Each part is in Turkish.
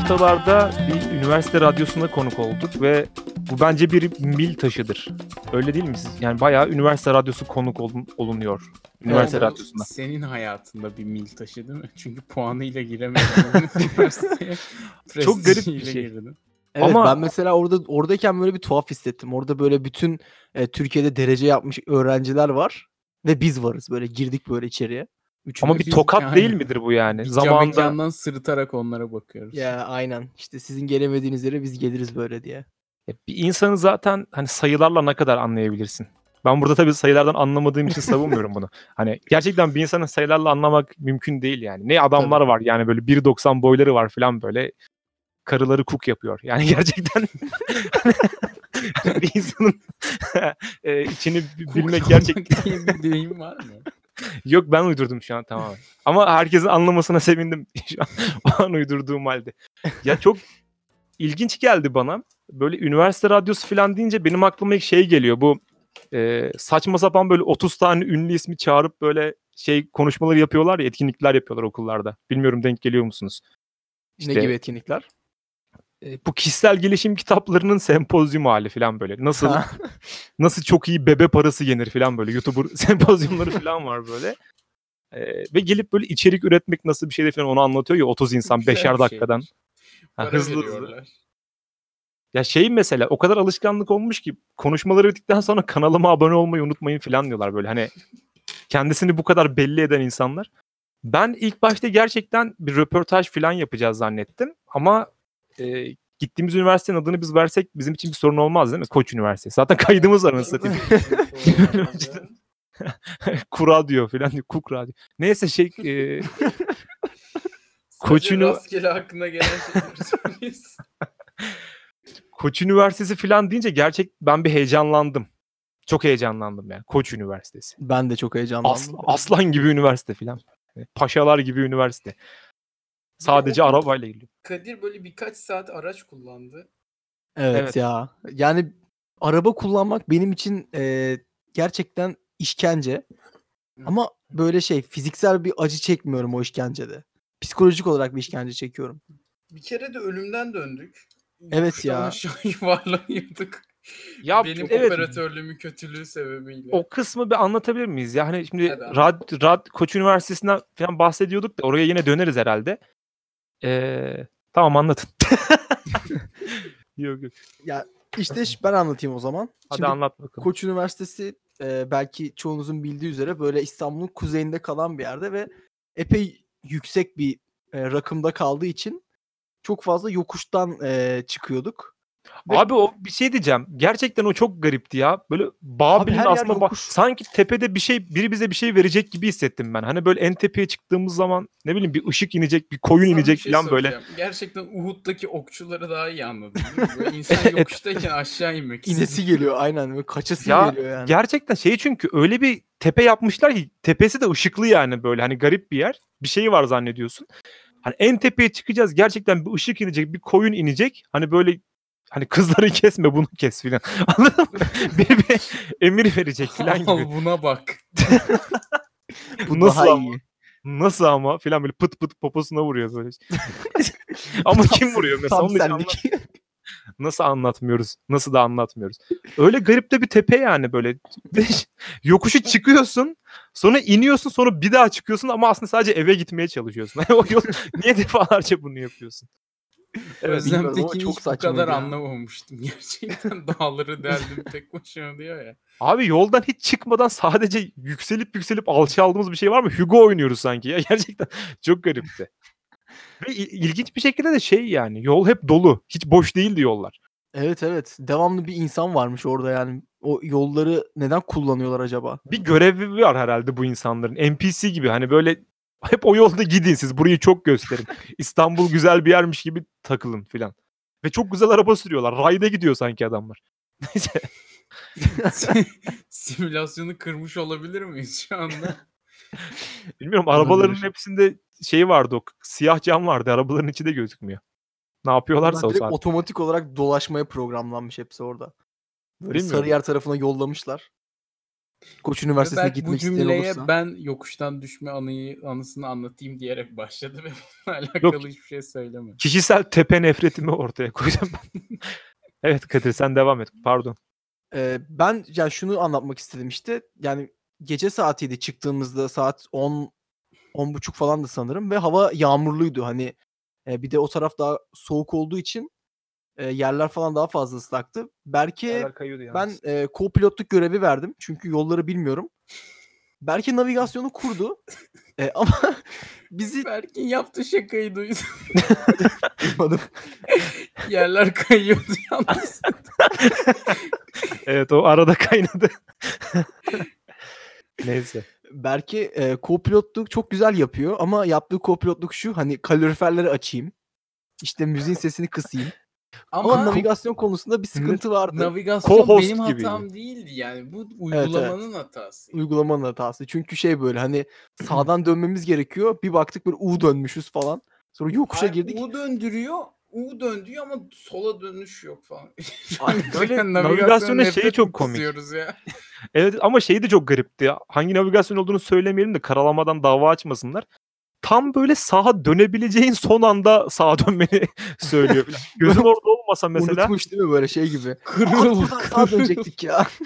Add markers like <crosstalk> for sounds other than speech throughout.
haftalarda bir üniversite radyosuna konuk olduk ve bu bence bir mil taşıdır. Öyle değil mi siz? Yani bayağı üniversite radyosu konuk olun- olunuyor. Üniversite Evet, radyosunda. Senin hayatında bir mil taşı değil mi? Çünkü puanıyla giremedin <laughs> üniversiteye. Çok garip bir şey. girdin. Evet Ama- ben mesela orada oradayken böyle bir tuhaf hissettim. Orada böyle bütün e, Türkiye'de derece yapmış öğrenciler var ve biz varız böyle girdik böyle içeriye. Üçümüz. Ama bir tokat yani değil midir bu yani? Bir Zamanında mekandan sırıtarak onlara bakıyoruz. ya aynen işte sizin gelemediğiniz yere biz geliriz böyle diye. Ya bir insanı zaten hani sayılarla ne kadar anlayabilirsin? Ben burada tabii sayılardan anlamadığım için savunmuyorum bunu. <laughs> Hani gerçekten bir insanı sayılarla anlamak mümkün değil yani. Ne adamlar var yani böyle 1.90 boyları var falan böyle karıları kuk yapıyor. Yani <laughs> gerçekten <laughs> bir insanın e, içini bi- bilmek gerçekten bir deyim var mı? <laughs> yok ben uydurdum şu an tamamen. Ama herkesin anlamasına sevindim <laughs> şu an o an uydurduğum halde. Ya çok ilginç geldi bana. Böyle üniversite radyosu falan deyince benim aklıma ilk şey geliyor. Bu e, saçma sapan böyle 30 tane ünlü ismi çağırıp böyle şey konuşmaları yapıyorlar ya etkinlikler yapıyorlar okullarda. Bilmiyorum denk geliyor musunuz? ne gibi etkinlikler? E, bu kişisel gelişim kitaplarının sempozyum hali falan böyle. Nasıl <laughs> nasıl çok iyi bebe parası yenir falan böyle. YouTuber <laughs> sempozyumları falan var böyle. E, ve gelip böyle içerik üretmek nasıl bir şey falan onu anlatıyor ya 30 insan Güzel 5'er bir dakikadan. şeymiş. Ha, Para hızlı hızlı. veriyorlar. Ya şey mesela o kadar alışkanlık olmuş ki konuşmaları bittikten sonra kanalıma abone olmayı unutmayın falan diyorlar böyle hani kendisini bu kadar belli eden insanlar. Ben ilk başta gerçekten bir röportaj falan yapacağız zannettim ama e, gittiğimiz üniversitenin adını biz versek bizim için bir sorun olmaz değil mi? Koç Üniversitesi. Zaten kaydımız var anasını satayım. Kuradyo falan diyor. Kuk radyo. Neyse şey e, Koç Sadece Ünivers- rastgele aklına gelen şeyleri. Koç Üniversitesi falan deyince gerçek ben bir heyecanlandım. Çok heyecanlandım yani. Koç Üniversitesi. Ben de çok heyecanlandım. As- aslan gibi üniversite filan. Yani Paşalar gibi üniversite. Sadece o- arabayla geliyor. Kadir böyle birkaç saat araç kullandı. Evet, Evet. ya. Yani araba kullanmak benim için e, gerçekten işkence. Ama böyle şey fiziksel bir acı çekmiyorum o işkencede. Psikolojik olarak bir işkence çekiyorum. Bir kere de ölümden döndük. Evet Yokuştan ya. aşağı <laughs> yuvarlanıyorduk. Ya Benim evet, operatörlüğümün kötülüğü sebebiyle. o kısmı bir anlatabilir miyiz? Ya hani şimdi. Rad, Rad Koç Üniversitesi'nden falan bahsediyorduk da oraya yine döneriz herhalde. Ee, tamam anlatın. <laughs> yok yok. İşte ş- ben anlatayım o zaman. Hadi Şimdi anlat bakalım. Koç Üniversitesi e, belki çoğunuzun bildiği üzere böyle İstanbul'un kuzeyinde kalan bir yerde ve epey yüksek bir e, rakımda kaldığı için çok fazla yokuştan e, çıkıyorduk. Abi o bir şey diyeceğim. Gerçekten o çok garipti ya. Böyle Babil'in her yer aslında bak yokuş. sanki tepede bir şey biri bize bir şey verecek gibi hissettim ben. Hani böyle en tepeye çıktığımız zaman ne bileyim bir ışık inecek, bir koyun Sana bir inecek şey falan böyle. Gerçekten Uhud'daki okçuları daha iyi anladın değil mi? Böyle insan <laughs> yokuştayken aşağı inmek istiyor. İnesi geliyor aynen ve kaçası Ya, geliyor yani. Gerçekten şey çünkü öyle bir tepe yapmışlar ki tepesi de ışıklı yani böyle hani garip bir yer. Bir şeyi var zannediyorsun. Hani en tepeye çıkacağız gerçekten bir ışık inecek, bir koyun inecek. Hani böyle hani kızları <laughs> kesme bunu kes filan. <laughs> Anladın mı? bir, bir emir verecek filan gibi. Buna bak. <laughs> Bu nasıl Daha ama? iyi. Nasıl ama filan böyle pıt pıt poposuna vuruyor böyle. ama kim vuruyor mesela? Tam Onu senlik. Nasıl anlatmıyoruz? Nasıl da anlatmıyoruz? Öyle garip de bir tepe yani böyle. Yokuşu çıkıyorsun, sonra iniyorsun, sonra bir daha çıkıyorsun ama aslında sadece eve gitmeye çalışıyorsun. o yol niye defalarca bunu yapıyorsun? Evet, bilmiyorum Özlem ama Tekin'i çok hiç bu saçmaydı kadar ya. anlamamıştım. <laughs> Gerçekten dağları deldim tek başına diyor ya. Abi yoldan hiç çıkmadan sadece yükselip yükselip alçaldığımız bir şey var mı? Hugo oynuyoruz sanki ya. <laughs> Gerçekten çok garipti. Ve il- ilginç bir şekilde de şey yani yol hep dolu. Hiç boş değildi yollar. Evet evet. Devamlı bir insan varmış orada yani. O yolları neden kullanıyorlar acaba? Bir görevi var herhalde bu insanların. NPC gibi hani böyle <laughs> hep o yolda gidin siz burayı çok gösterin. İstanbul güzel bir yermiş gibi takılın filan. Ve çok güzel araba sürüyorlar. Rayda gidiyor sanki adamlar. <laughs> Neyse. <laughs> Simülasyonu kırmış olabilir miyiz şu anda? Bilmiyorum arabaların hepsinde şey vardı o siyah cam vardı. Arabaların içi de gözükmüyor. Ne yapıyorlarsa o direkt saat. otomatik olarak dolaşmaya programlanmış hepsi orada. Böyle Bilmiyorum. Sarıyer tarafına yollamışlar. Koç Ve Üniversitesi'ne belki bu gitmek isteyen cümleye olursa. ben yokuştan düşme anıyı anısını anlatayım diyerek başladı <laughs> ve bununla alakalı hiçbir şey söylemedi. Kişisel tepe nefretimi ortaya koyacağım ben. <laughs> evet Kadir sen devam et. Pardon. Ee, ben yani şunu anlatmak istedim işte. Yani gece saatiydi çıktığımızda saat 10 10 buçuk falandı sanırım ve hava yağmurluydu. Hani e, bir de o taraf daha soğuk olduğu için e, yerler falan daha fazla ıslaktı. Berke ben e, co-pilotluk görevi verdim. Çünkü yolları bilmiyorum. Berke navigasyonu kurdu. E, <laughs> ama bizi Berk'in yaptığı şakayı duydum. <laughs> duymadım. Yerler kayıyordu yalnız. Evet o arada kaynadı. <laughs> Neyse. Berke e, co-pilotluk çok güzel yapıyor ama yaptığı co-pilotluk şu hani kaloriferleri açayım. İşte müziğin sesini kısayım. Ama, Ama navigasyon konusunda bir sıkıntı vardı. navigasyon Co-host benim gibiydi. hatam değildi yani. Bu uygulamanın hatası. Uygulamanın hatası. Çünkü şey böyle hani sağdan dönmemiz gerekiyor. Bir baktık böyle U dönmüşüz falan. Sonra yokuşa Hayır, girdik. U döndürüyor. U döndürüyor ama sola dönüş yok falan. <laughs> Böyle Navigasyon navigasyonun şeyi çok komik. Ya. Evet ama şey de çok garipti ya. Hangi navigasyon olduğunu söylemeyelim de karalamadan dava açmasınlar. Tam böyle sağa dönebileceğin son anda sağa dönmeni <laughs> söylüyor. Gözüm orada olmasa mesela. Unutmuş değil mi böyle şey gibi. <laughs> Kırıl. sağa dönecektik ya. <laughs>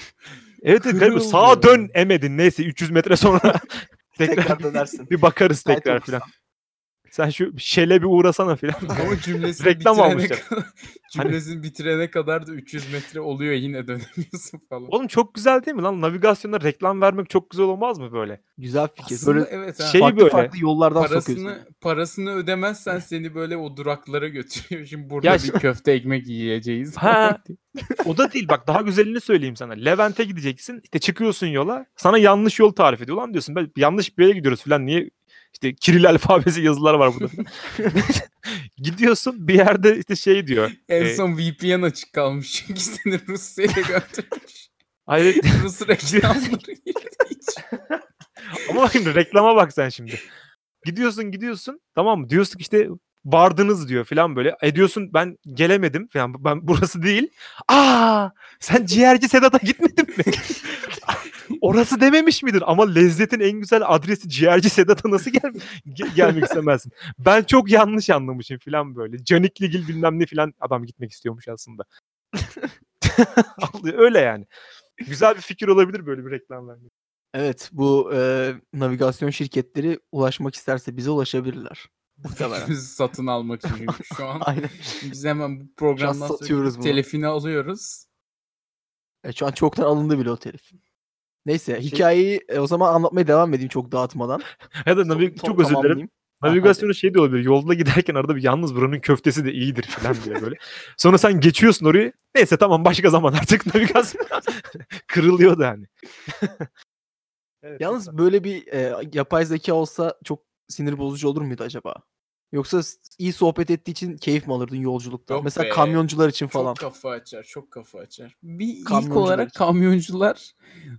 Evet garip. Kırıl Sağa dön emedin. Neyse 300 metre sonra tekrar, Tekrar dönersin. bir bakarız tekrar filan. Sen şu şele bir uğrasana filan. Ama cümlesini Reklam bitirene almışlar. kadar, <laughs> cümlesini bitirene kadar da 300 metre oluyor yine dönemiyorsun falan. Oğlum çok güzel değil mi lan? Navigasyonda reklam vermek çok güzel olmaz mı böyle? Güzel fikir. Aslında Böyle evet ha. şey farklı böyle. farklı yollardan sokuyorsun. parasını parasını ödemezsen seni böyle o duraklara götürüyor. <laughs> Şimdi burada Ya bir köfte ekmek yiyeceğiz. Ha. <laughs> O da değil bak daha güzelini söyleyeyim sana. Levent'e gideceksin. işte çıkıyorsun yola. Sana yanlış yol tarif ediyor. Lan diyorsun ben yanlış bir yere gidiyoruz falan. Niye işte Kiril alfabesi yazılar var burada. <laughs> Gidiyorsun bir yerde işte şey diyor. en e, son VPN açık kalmış çünkü seni Rusya'ya götürmüş. Hayır Rus <laughs> reklamları <laughs> ama bak şimdi reklama bak sen şimdi. Gidiyorsun gidiyorsun tamam mı? Diyorsun ki işte vardınız diyor falan böyle. E diyorsun ben gelemedim falan. Ben burası değil. Aa sen ciğerci Sedat'a gitmedin mi? Orası dememiş miydin? Ama lezzetin en güzel adresi ciğerci Sedat'a nasıl gel ge- gelmek istemezsin? Ben çok yanlış anlamışım falan böyle. Canikligil bilmem ne falan adam gitmek istiyormuş aslında. <laughs> Öyle yani. Güzel bir fikir olabilir böyle bir reklam vermek. Evet bu e, navigasyon şirketleri ulaşmak isterse bize ulaşabilirler. Satın almak için şu an. <laughs> Aynen. Biz hemen bu programdan satıyoruz telefini alıyoruz. E, şu an çoktan alındı bile o telif. Neyse Şey- hikayeyi e, o zaman anlatmaya devam edeyim çok dağıtmadan. <laughs> Ya da navi- son çok özür dilerim. tamamlayayım. Navigasyonu şey de olabilir. Yolda giderken arada bir yalnız buranın köftesi de iyidir falan diye böyle. Sonra sen geçiyorsun orayı. Neyse tamam başka zaman artık navigasyon <laughs> kırılıyor da hani. <laughs> Evet, Yalnız böyle bir e, yapay zeka olsa çok sinir bozucu olur muydu acaba? Yoksa iyi sohbet ettiği için keyif mi alırdın yolculukta? Yok Mesela be, kamyoncular için falan. Çok kafa açar, çok kafa açar. Bir ilk Kamyoncular olarak için. kamyoncular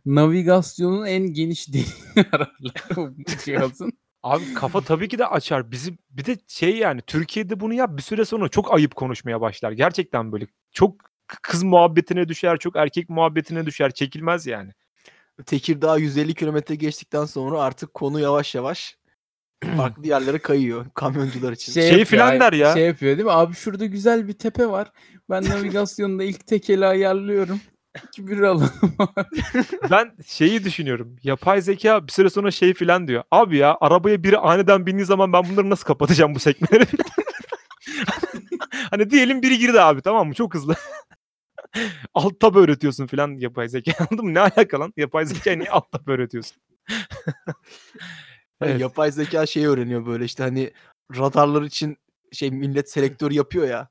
navigasyonun en geniş deliğini ararlar <laughs> <laughs> bu cihazın. Abi kafa tabii ki de açar. Bizim bir de şey yani Türkiye'de bunu yap bir süre sonra çok ayıp konuşmaya başlar. Gerçekten böyle çok kız muhabbetine düşer, çok erkek muhabbetine düşer. Çekilmez yani. Tekirdağ 150 kilometre geçtikten sonra artık konu yavaş yavaş <clears throat> farklı yerlere kayıyor kamyoncular için. Şey yapıyor, filan ay- der ya. Şey yapıyor değil mi? Abi şurada güzel bir tepe var. Ben navigasyonda ilk tekeli ayarlıyorum. İki bir alalım. <laughs> Ben şeyi düşünüyorum. Yapay zeka bir süre sonra şey filan diyor. Abi ya arabaya biri aniden bindiği zaman ben bunları nasıl kapatacağım bu sekmeleri filan. <laughs> hani diyelim biri girdi abi tamam mı? Çok hızlı. <laughs> alt tab öğretiyorsun filan yapay zeka. Anladın mı? Ne alaka lan? Yapay zeka niye alt tab öğretiyorsun? Hani Evet. Yapay zeka şey öğreniyor böyle işte hani radarlar için şey millet selektör yapıyor ya.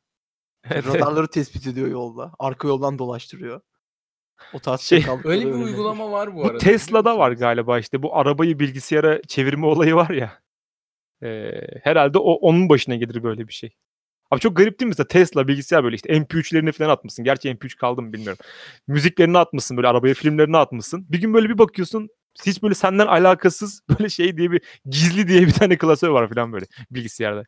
Evet. radarları tespit ediyor yolda. Arka yoldan dolaştırıyor. O tarz Şey, Öyle bir öğreniyor. uygulama var bu, Bu arada. Tesla'da biliyor var musunuz? galiba işte bu arabayı bilgisayara çevirme olayı var ya. Ee, herhalde o onun başına gelir böyle bir şey. Abi çok garip değil mi? Mesela Tesla bilgisayar böyle işte MP3'lerini falan atmışsın. Gerçi MP3 kaldı mı bilmiyorum. Müziklerini atmışsın böyle arabaya filmlerini atmışsın. Bir gün böyle bir bakıyorsun hiç böyle senden alakasız <laughs> böyle şey diye bir gizli diye bir tane klasör var falan böyle bilgisayarda.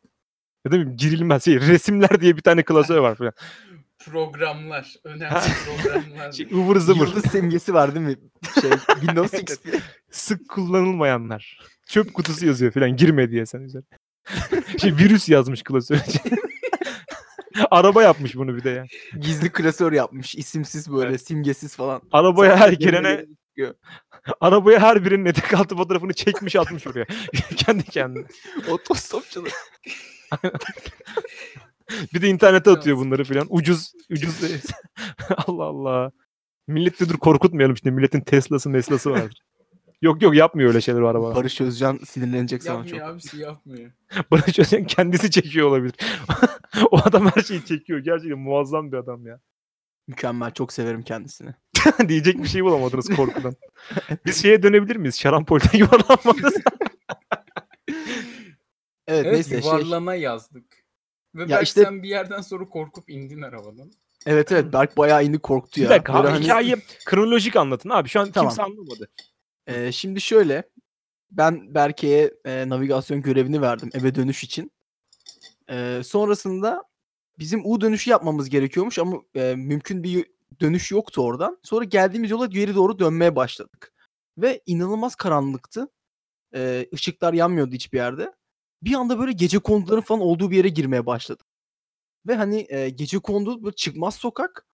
Ya da girilmez şey resimler diye bir tane klasör var falan. <laughs> Programlar. Önemli programlar. Şey, ıvır zıvır. Yıldız simgesi var değil mi? Şey, <laughs> Windows XP. Sık kullanılmayanlar. Çöp kutusu yazıyor falan girme diye sen üzerine. şey virüs yazmış klasörce. Araba yapmış bunu bir de ya. Gizli klasör yapmış. isimsiz böyle simgesiz falan. Arabaya her girene. <laughs> arabaya her birinin etek altı fotoğrafını çekmiş atmış oraya. <laughs> Kendi kendine. Otostopçular. <laughs> Bir de internete atıyor bunları falan. Ucuz ucuz. Allah Allah. Millet de dur korkutmayalım işte. Milletin Tesla'sı Mesla'sı vardır. yok yok yapmıyor öyle şeyler o araba. Barış Özcan sinirlenecek sana çok. yapmıyor abisi yapmıyor. Barış Özcan kendisi çekiyor olabilir. o adam her şeyi çekiyor. Gerçekten muazzam bir adam ya. Mükemmel. Çok severim kendisini. <laughs> Diyecek bir şey bulamadınız korkudan. Biz şeye dönebilir miyiz? Şarampol'den <laughs> yuvarlanmadınız. <laughs> Evet, Evet neyse şey. yuvarlana yazdık. Ve Ya belki işte- sen bir yerden sonra korkup indin arabadan. Evet evet Berk bayağı indi korktu bir ya. dakika Böyle abi hani- hikayeyi kronolojik anlatın abi. Şu an Tamam. kimse anlamadı. Ee, şimdi şöyle. Ben Berke'ye e, navigasyon görevini verdim eve dönüş için. Ee, sonrasında bizim U dönüşü yapmamız gerekiyormuş ama e, mümkün bir dönüş yoktu oradan. Sonra geldiğimiz yola geri doğru dönmeye başladık. Ve inanılmaz karanlıktı. Ee, ışıklar yanmıyordu hiçbir yerde. Bir anda böyle gece konduların falan olduğu bir yere girmeye başladık. Ve hani e, gece kondu böyle çıkmaz sokak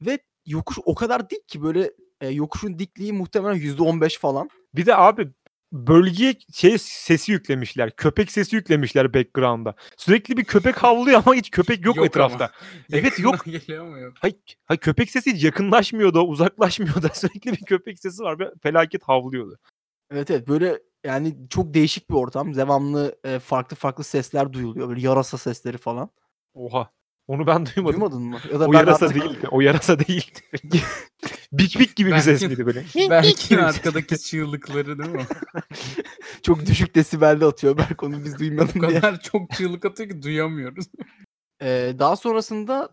ve yokuş o kadar dik ki böyle e, yokuşun dikliği muhtemelen %15 falan. Bir de abi bölgeye şey sesi yüklemişler. Köpek sesi yüklemişler background'a. Sürekli bir köpek havlıyor ama hiç köpek yok, <laughs> Yok etrafta. ama. Evet, yok. Geliyor mu yok? Hayır, hayır köpek sesi hiç yakınlaşmıyor da uzaklaşmıyor da <laughs> sürekli bir köpek sesi var ve felaket havlıyordu. Evet evet böyle yani çok değişik bir ortam. Devamlı e, farklı farklı sesler duyuluyor. Böyle yarasa sesleri falan. Oha. Onu ben duymadım. Duymadın mı? Ya da O ben yarasa artık- değildi. O yarasa değildi. bik bik gibi bir ses miydi böyle? Belki arkadaki çığlıkları değil mi? <laughs> çok düşük desibelde atıyor. Berk onu biz o duymadım diye. kadar çok çığlık atıyor ki duyamıyoruz. <laughs> Ee, daha sonrasında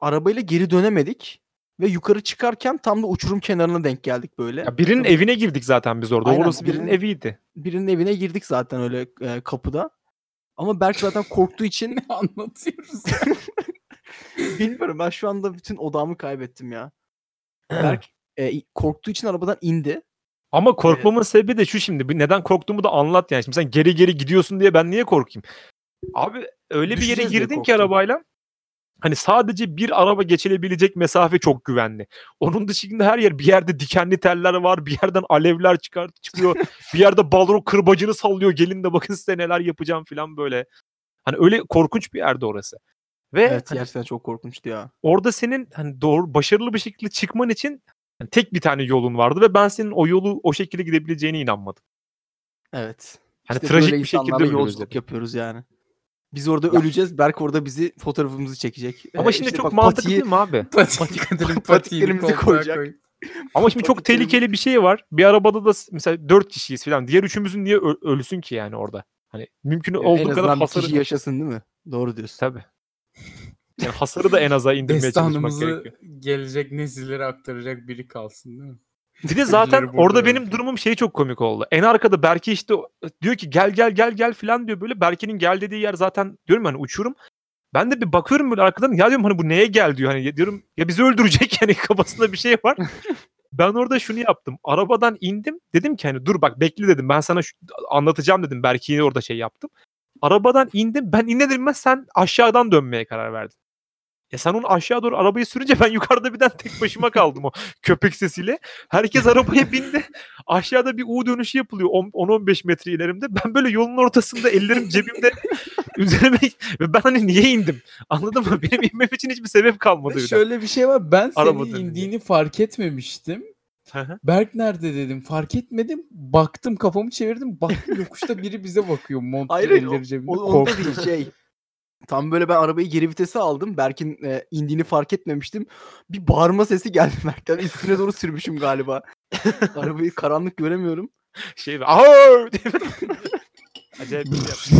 arabayla geri dönemedik. Ve yukarı çıkarken tam da uçurum kenarına denk geldik böyle. Ya birinin evine girdik zaten biz orada. Aynen, Orası birinin birinin- eviydi. Birinin evine girdik zaten öyle e, kapıda. Ama Berk zaten korktuğu <laughs> için ne anlatıyoruz? <laughs> bilmiyorum ben şu anda bütün odamı kaybettim ya. <clears throat> Berk e, korktuğu için arabadan indi. Ama korkmamın sebebi de şu şimdi. Neden korktuğumu da anlat yani. Şimdi sen geri geri gidiyorsun diye ben niye korkayım? Abi öyle bir yere Düşeceğiz diye girdin ki korktum. arabayla. Hani sadece bir araba geçilebilecek mesafe çok güvenli. Onun dışında her yer bir yerde dikenli teller var. Bir yerden alevler çıkar çıkıyor. <laughs> bir yerde balro kırbacını sallıyor. Gelin de bakın size neler yapacağım falan böyle. Hani öyle korkunç bir yerde orası. Ve Evet hani gerçekten çok korkunçtu ya. orada senin hani doğru başarılı bir şekilde çıkman için hani tek bir tane yolun vardı ve ben senin o yolu o şekilde gidebileceğine inanmadım. Evet. Hani İşte trajik bir şekilde yolculuk yapıyoruz yani. Biz orada öleceğiz. Berk orada bizi fotoğrafımızı çekecek. Ama Ee, şimdi işte çok bak mantıklı patiyi- değil mi abi? <laughs> Patik patiklerimizi koltuğa koyacak. koy. Ama şimdi çok tehlikeli bir şey var. Bir arabada da mesela dört kişiyiz falan. Diğer üçümüzün niye ö- ölsün ki yani orada? Hani mümkün en olduğu kadar azından bir hasarı... kişi yaşasın değil mi? Doğru diyorsun. Tabii. Yani hasarı da en aza indirmeye çalışmak Destanımızı gerekiyor. gelecek nesillere aktaracak biri kalsın değil mi? Bir de zaten orada benim durumum şey çok komik oldu. En arkada Berke işte diyor ki gel gel gel gel falan diyor böyle. Berke'nin gel dediği yer zaten diyorum hani uçurum. Ben de bir bakıyorum böyle arkadan ya diyorum hani bu neye gel diyor. Hani diyorum ya bizi öldürecek <laughs> yani kafasında bir şey var. ben orada şunu yaptım. Arabadan indim. Dedim ki hani dur bak bekle dedim. Ben sana şu, anlatacağım dedim. Berke'yi orada şey yaptım. Arabadan indim. Ben iner inmez sen aşağıdan dönmeye karar verdin. Ya sen onu aşağı doğru arabayı sürünce ben yukarıda birden tek başıma kaldım o köpek sesiyle. Herkes arabaya bindi. Aşağıda bir U dönüşü yapılıyor 10 10-15 metre ilerimde. Ben böyle yolun ortasında ellerim cebimde <laughs> üzerime <laughs> ve ben hani niye indim? Anladın mı? Benim inmem için hiçbir sebep kalmadı. Birden. şöyle bir şey var. Ben senin indiğini fark etmemiştim. Hı hı. Berk nerede dedim. Fark etmedim. Baktım kafamı çevirdim. Baktım yokuşta biri bize bakıyor. Montlu Hayır, elleri cebinde. O, onda değil şey. Tam böyle ben arabayı geri vitese aldım. Berk'in e, indiğini fark etmemiştim. Bir bağırma sesi geldi <laughs> Berk'ten. Üstüne doğru sürmüşüm galiba. Arabayı karanlık göremiyorum. <laughs> şey <laughs> böyle- Acayip bir şey.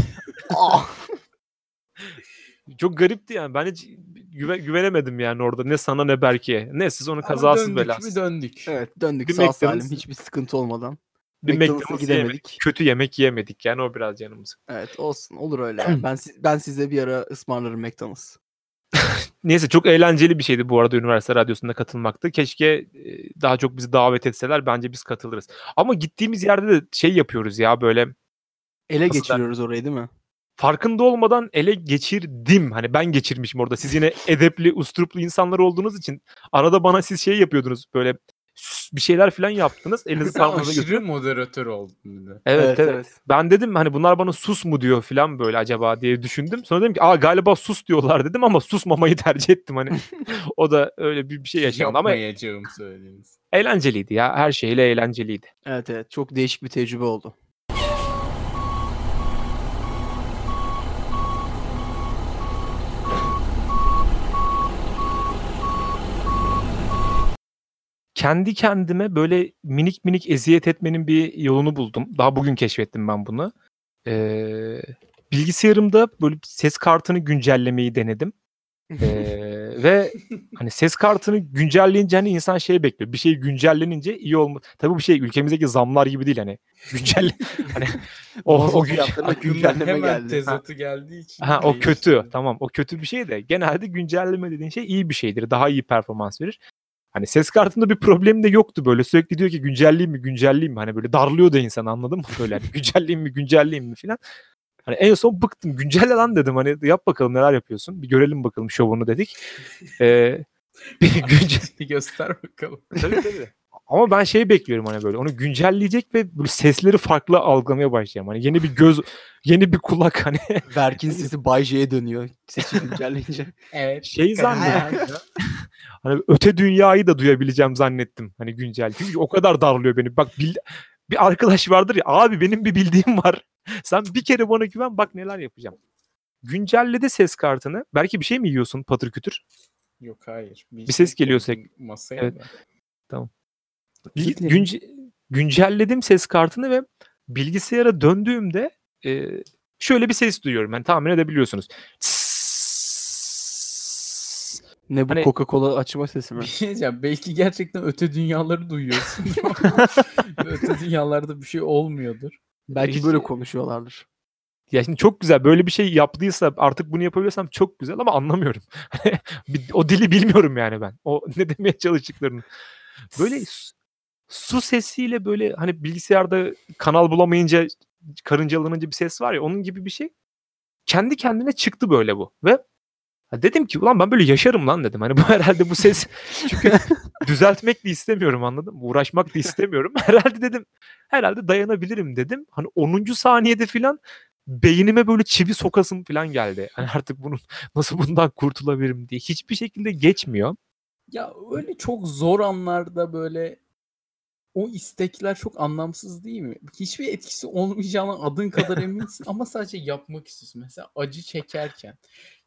Ah! Çok garipti yani. Ben hiç güve- güvenemedim yani orada. Ne sana ne Berke'ye. Ne siz onu Ama kazasız döndük belasız. mü döndük. evet döndük Bir sağ salim. Hiçbir sıkıntı olmadan. Bir McDonald's'a McDonald's gidemedik. Kötü yemek yemedik yani o biraz canımız. Evet olsun olur öyle. <clears throat> ben ben size bir ara ısmarlarım McDonald's. <laughs> Neyse çok eğlenceli bir şeydi bu arada üniversite radyosunda katılmaktı. Keşke e, daha çok bizi davet etseler bence biz katılırız. Ama gittiğimiz yerde de şey yapıyoruz ya böyle Ele geçiriyoruz orayı değil mi? farkında olmadan ele geçirdim. Hani ben geçirmişim orada. Siz yine <laughs> edepli, usturuplu insanlar olduğunuz için arada bana siz şey yapıyordunuz böyle bir şeyler falan yaptınız. <laughs> Elinizi parmağınıza Aşırı götürüp. moderatör oldun bir de. Evet, evet Ben dedim hani bunlar bana sus mu diyor falan böyle acaba diye düşündüm. Sonra dedim ki aa galiba sus diyorlar dedim ama susmamayı <laughs> tercih ettim hani. o da öyle bir, bir şey yaşandı ama Yapmayacağım söylediğiniz. eğlenceliydi ya. Her şeyle eğlenceliydi. Evet evet. Çok değişik bir tecrübe oldu. Kendi kendime böyle minik minik eziyet etmenin bir yolunu buldum. Daha bugün keşfettim ben bunu. Ee, bilgisayarımda böyle ses kartını güncellemeyi denedim. <laughs> Ee, ve hani ses kartını güncelleyince hani insan şey bekliyor. Bir şey güncellenince iyi olma. Tabii bu şey ülkemizdeki zamlar gibi değil hani. Güncel <laughs> hani o, o gün- fiyatlarına Aklımdan güncelleme hemen geldi. tezatı geldiği için. Ha o kötü. Tamam o kötü bir şey de genelde güncelleme dediğin şey iyi bir şeydir. Daha iyi performans verir. Hani ses kartında bir problem de yoktu böyle. Sürekli diyor ki güncelleyeyim mi güncelleyeyim mi? Hani böyle darlıyor da insan anladın mı? Böyle hani güncelleyeyim mi güncelleyeyim mi filan. Hani en son bıktım. Güncelle lan dedim. Hani yap bakalım neler yapıyorsun. Bir görelim bakalım şovunu dedik. Ee, <laughs> bir güncel... Bir göster bakalım. tabii tabii. Ama ben şey bekliyorum hani böyle onu güncelleyecek ve böyle sesleri farklı algılamaya başlayacağım. Hani yeni bir göz, <laughs> yeni bir kulak hani Berk'in <laughs> sesi Bay J'ye dönüyor. Sesi güncelleyince. Evet. şey zannettim. <laughs> hani öte dünyayı da duyabileceğim zannettim. Hani güncel. Çünkü o kadar darlıyor beni. Bak bil- bir arkadaş vardır ya abi benim bir bildiğim var. Sen bir kere bana güven bak neler yapacağım. Güncelledi ses kartını. Belki bir şey mi yiyorsun patır kütür? Yok hayır. Bir ses geliyor koydum Masaya Evet. da. Kilitledim. Günce- güncelledim ses kartını ve bilgisayara döndüğümde e, şöyle bir ses duyuyorum. Yani tahmin edebiliyorsunuz. Ne bu Hani- Coca-Cola açma sesi mi? Bir şey. Belki gerçekten öte dünyaları duyuyorsun. <laughs> öte dünyalarda bir şey olmuyordur. Belki İşte- böyle konuşuyorlardır. Ya şimdi çok güzel. Böyle bir şey yaptıysa artık bunu yapabiliyorsam çok güzel ama anlamıyorum. <laughs> O dili bilmiyorum yani ben. O ne demeye çalıştıklarını. Böyle su, sesiyle böyle hani bilgisayarda kanal bulamayınca karıncalanınca bir ses var ya onun gibi bir şey. Kendi kendine çıktı böyle bu. Ve dedim ki ulan ben böyle yaşarım lan dedim. Hani bu <laughs> herhalde bu ses çünkü düzeltmek de istemiyorum anladın mı? Uğraşmak da istemiyorum. <laughs> Herhalde dedim herhalde dayanabilirim dedim. Hani 10. saniyede filan beynime böyle çivi sokasım falan geldi. Hani artık bunun <laughs> nasıl bundan kurtulabilirim diye. Hiçbir şekilde geçmiyor. Ya öyle çok zor anlarda böyle o istekler çok anlamsız değil mi? Hiçbir etkisi olmayacağına adın kadar eminsin ama sadece yapmak istiyorsun. Mesela acı çekerken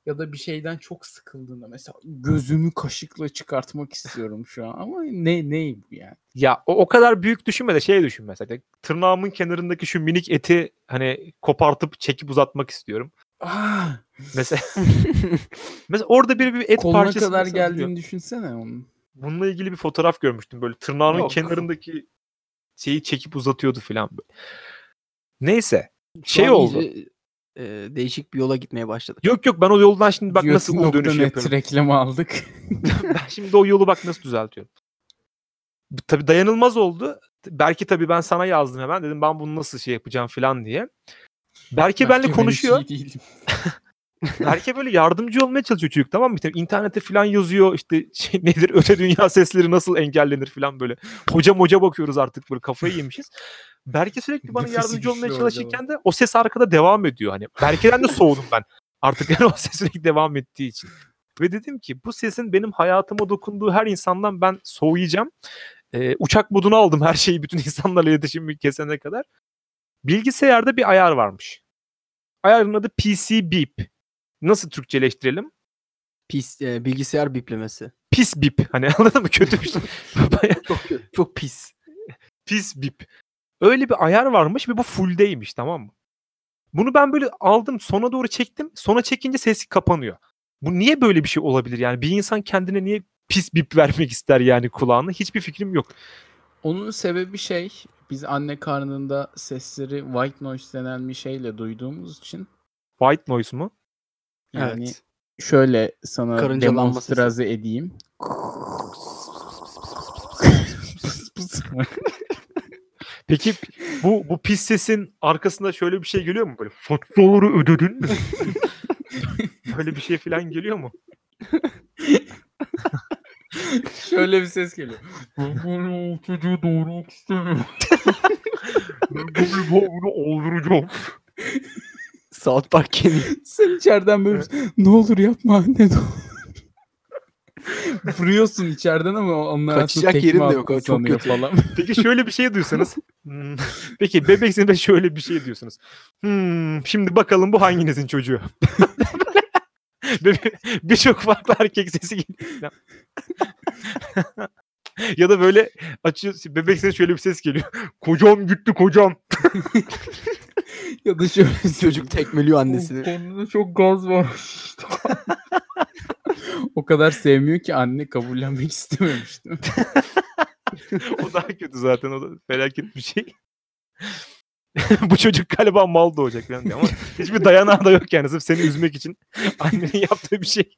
ya da bir şeyden çok sıkıldığında mesela gözümü kaşıkla çıkartmak istiyorum şu an ama ne ne bu yani? Ya o, o kadar büyük düşünme de şey düşün mesela. Tırnağımın kenarındaki şu minik eti hani kopartıp çekip uzatmak istiyorum. Ah, Mesela <laughs> <laughs> mesela orada bir, bir et koluna parçası kadar geldiğini düşünsene onun. Bununla ilgili bir fotoğraf görmüştüm. Böyle tırnağının Yok. kenarındaki şeyi çekip uzatıyordu falan. Neyse. Şu Şey oldu. iyice, e, değişik bir yola gitmeye başladık. Yok yok ben o yoldan şimdi bak nasıl U dönüş yapıyorum. reklamı aldık. <laughs> ben şimdi o yolu bak nasıl düzeltiyorum. Tabii dayanılmaz oldu. Belki tabii ben sana yazdım hemen. Dedim ben bunu nasıl şey yapacağım falan diye. Belki benimle ben hiç konuşuyor. iyi <laughs> Belki böyle yardımcı olmaya çalışıyor çocuk tamam mı? İnternete falan yazıyor işte şey <laughs> nedir öte dünya sesleri nasıl engellenir falan böyle. Hoca moca bakıyoruz artık böyle kafayı yemişiz. Belki sürekli bana Nefesi yardımcı olmaya çalışırken de o ses arkada devam ediyor. Hani Berke'den de soğudum ben. Artık <laughs> yani o ses sürekli devam ettiği için. Ve dedim ki bu sesin benim hayatıma dokunduğu her insandan ben soğuyacağım. Ee, uçak moduna aldım her şeyi bütün <laughs> insanlarla iletişimimi kesene kadar. Bilgisayarda bir ayar varmış. Ayarın adı PC Beep. Nasıl Türkçeleştirelim? Pis e, bilgisayar biplemesi. Pis bip. Hani <laughs> anladın mı? Kötü bir şey. <laughs> Bayağı Çok çok pis. pis bip. Öyle bir ayar varmış ve bu fulldeymiş tamam mı? Bunu ben böyle aldım sona doğru çektim. Sona çekince ses kapanıyor. Bu niye böyle bir şey olabilir yani? Bir insan kendine niye pis bip vermek ister yani kulağına? Hiçbir fikrim yok. Onun sebebi şey, biz anne karnında sesleri white noise denen bir şeyle duyduğumuz için White noise mu? Yani evet. şöyle sana sesi. demonstraze edeyim. <laughs> Peki bu bu pis sesin arkasında şöyle bir şey geliyor mu böyle? Faturaları ödedin mi? <laughs> böyle bir şey falan geliyor mu? <laughs> şöyle bir ses geliyor. Ben böyle o çocuğu doğurmak istemiyorum. Ben bunu bunu öldüreceğim. South Park Kenny. <laughs> Sen içeriden böyle ne olur yapma anne ne olur. <laughs> Vuruyorsun içeriden ama onlar Kaçacak yerin de yok, o çok kötü. falan. <laughs> Peki şöyle bir şey duysanız. Hmm, Peki bebek de şöyle bir şey diyorsunuz. Hmm, şimdi bakalım bu hanginizin çocuğu? Birçok farklı erkek sesi geliyor. ya da böyle açıyor bebek sesi şöyle bir ses geliyor. Kocam gitti kocam. Ya da şöyle Çocuk tekmeliyor annesini. Konuda çok gaz var. <laughs> o kadar sevmiyor ki anne kabullenmek istememişti. <laughs> o daha kötü zaten o da felaket bir şey. <laughs> Bu çocuk galiba mal doğacak falan diyor ama hiçbir dayanağı da yok yani sırf seni üzmek için annenin yaptığı bir şey.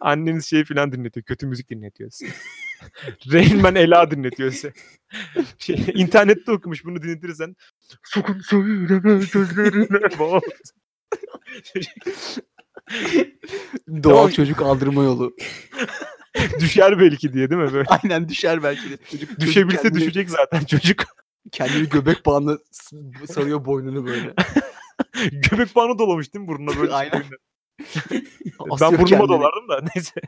Anneniz şey falan dinletiyor. Kötü müzik dinletiyor size. <laughs> Rain Man Ela dinletiyor size. <laughs> Şey, internette okumuş bunu dinletirsen. Sakın söyleme gözlerine <laughs> bak. Doğal Tamam. çocuk aldırma yolu. Düşer belki diye değil mi böyle? Aynen düşer belki de. Çocuk, Düşebilse kendini- düşecek zaten çocuk. Kendini göbek bağına s- sarıyor boynunu böyle. Göbek bağını dolamış değil mi burnuna böyle? Aynen. ben burnuma kendini. dolardım da neyse.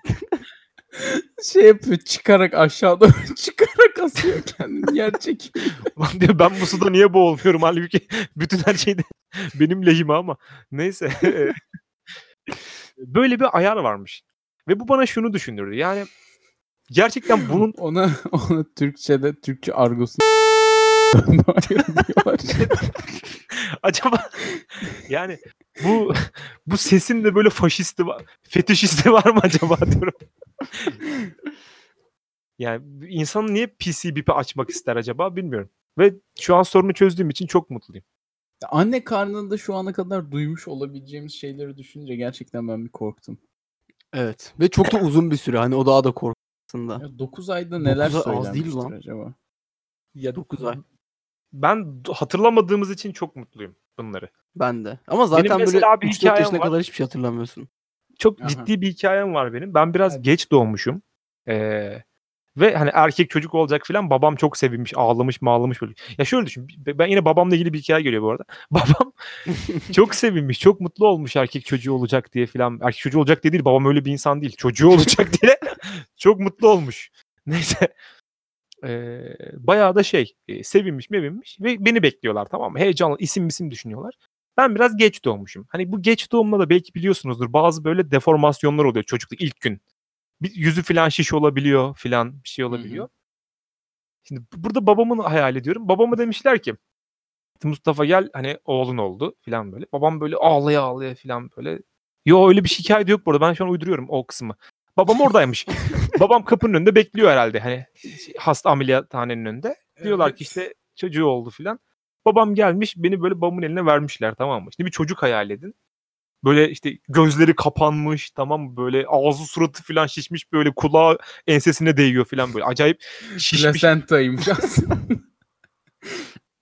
<laughs> şey yapıyor çıkarak aşağıda <laughs> çıkarak asıyor kendini yer çekiyor. Ulan <laughs> diyor ben bu suda niye boğulmuyorum halbuki bütün her şeyde benim lehime ama neyse. Böyle bir ayar varmış. Ve bu bana şunu düşündürdü. Yani gerçekten bunun Ona ona Türkçe'de Türkçe argosu acaba yani bu bu sesin de böyle faşisti var, fetişisti var mı acaba diyorum. <laughs> yani insan niye PC bipi açmak ister acaba bilmiyorum. Ve şu an sorunu çözdüğüm için çok mutluyum. Anne karnında şu ana kadar duymuş olabileceğimiz şeyleri düşününce gerçekten ben bir korktum. Evet. Ve çok da uzun bir süre. Hani o daha da korkusunda. Ya 9 ayda neler Dokuz ay az değil lan. acaba? Ya 9 ay. Ben hatırlamadığımız için çok mutluyum bunları. Ben de. Ama zaten böyle mesela bir 3-4 hikayem yaşına var. kadar hiçbir şey hatırlamıyorsun. Çok Aha. ciddi bir hikayem var benim. Ben biraz Hadi. geç doğmuşum. Ee, ve hani erkek çocuk olacak filan babam çok sevinmiş, ağlamış, mağlamış böyle. Ya şöyle düşün. Ben yine babamla ilgili bir hikaye geliyor bu arada. <laughs> Babam <laughs> çok sevinmiş, çok mutlu olmuş erkek çocuğu olacak diye filan. Erkek çocuğu olacak diye değil. Babam öyle bir insan değil. Çocuğu olacak diye <laughs> çok mutlu olmuş. Neyse. Ee, bayağı da şey e, sevinmiş mevinmiş ve beni bekliyorlar tamam mı? Heyecanlı isim isim düşünüyorlar. Ben biraz geç doğmuşum. Hani bu geç doğumla da belki biliyorsunuzdur bazı böyle deformasyonlar oluyor çocukluk ilk gün. Bir yüzü falan şiş olabiliyor filan bir şey olabiliyor. Şimdi bu- burada babamın hayal ediyorum. Babama demişler ki Mustafa gel hani oğlun oldu filan böyle. Babam böyle ağlaya ağlaya filan böyle. Yo öyle bir hikaye de yok burada. Ben şu an uyduruyorum o kısmı. Babam oradaymış. <laughs> Babam kapının önünde bekliyor herhalde. Hani hasta ameliyathanenin önünde. Diyorlar Evet. ki işte çocuğu oldu filan. Babam gelmiş beni böyle babamın eline vermişler tamam mı? Şimdi bir çocuk hayal edin. Böyle işte gözleri kapanmış tamam mı? Böyle ağzı suratı filan şişmiş böyle kulağı ensesine değiyor filan böyle. Acayip şişmiş. Plasentaymış <laughs> aslında.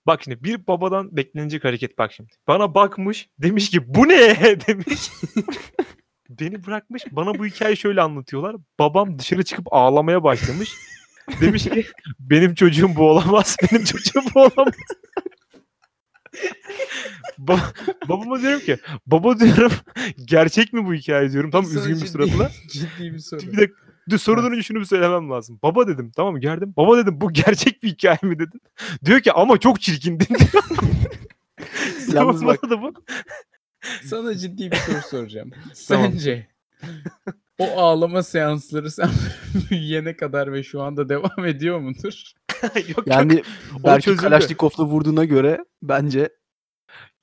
Bak şimdi bir babadan beklenecek hareket bak şimdi. Bana bakmış demiş ki bu ne <laughs> demiş. Beni bırakmış bana bu hikayeyi şöyle anlatıyorlar. Babam dışarı çıkıp ağlamaya başlamış. Demiş ki benim çocuğum bu olamaz. Benim çocuğum bu olamaz. Ba- babama diyorum ki baba diyorum gerçek mi bu hikaye diyorum. Tam Sana üzgün bir suratla. <laughs> Ciddi bir soru. Bir dakika. Dur sorudan önce şunu bir söylemem lazım. Baba dedim tamam mı geldim. Baba dedim bu gerçek bir hikaye mi dedim. Diyor ki ama çok çirkindin. <laughs> Yalnız bak- da bu. Sana ciddi bir soru soracağım. Sence o ağlama seansları sen <laughs> büyüyene kadar ve şu anda devam ediyor mudur? yok, <laughs> yok. Yani belki çözüldü. Kalaşnikov'la vurduğuna göre bence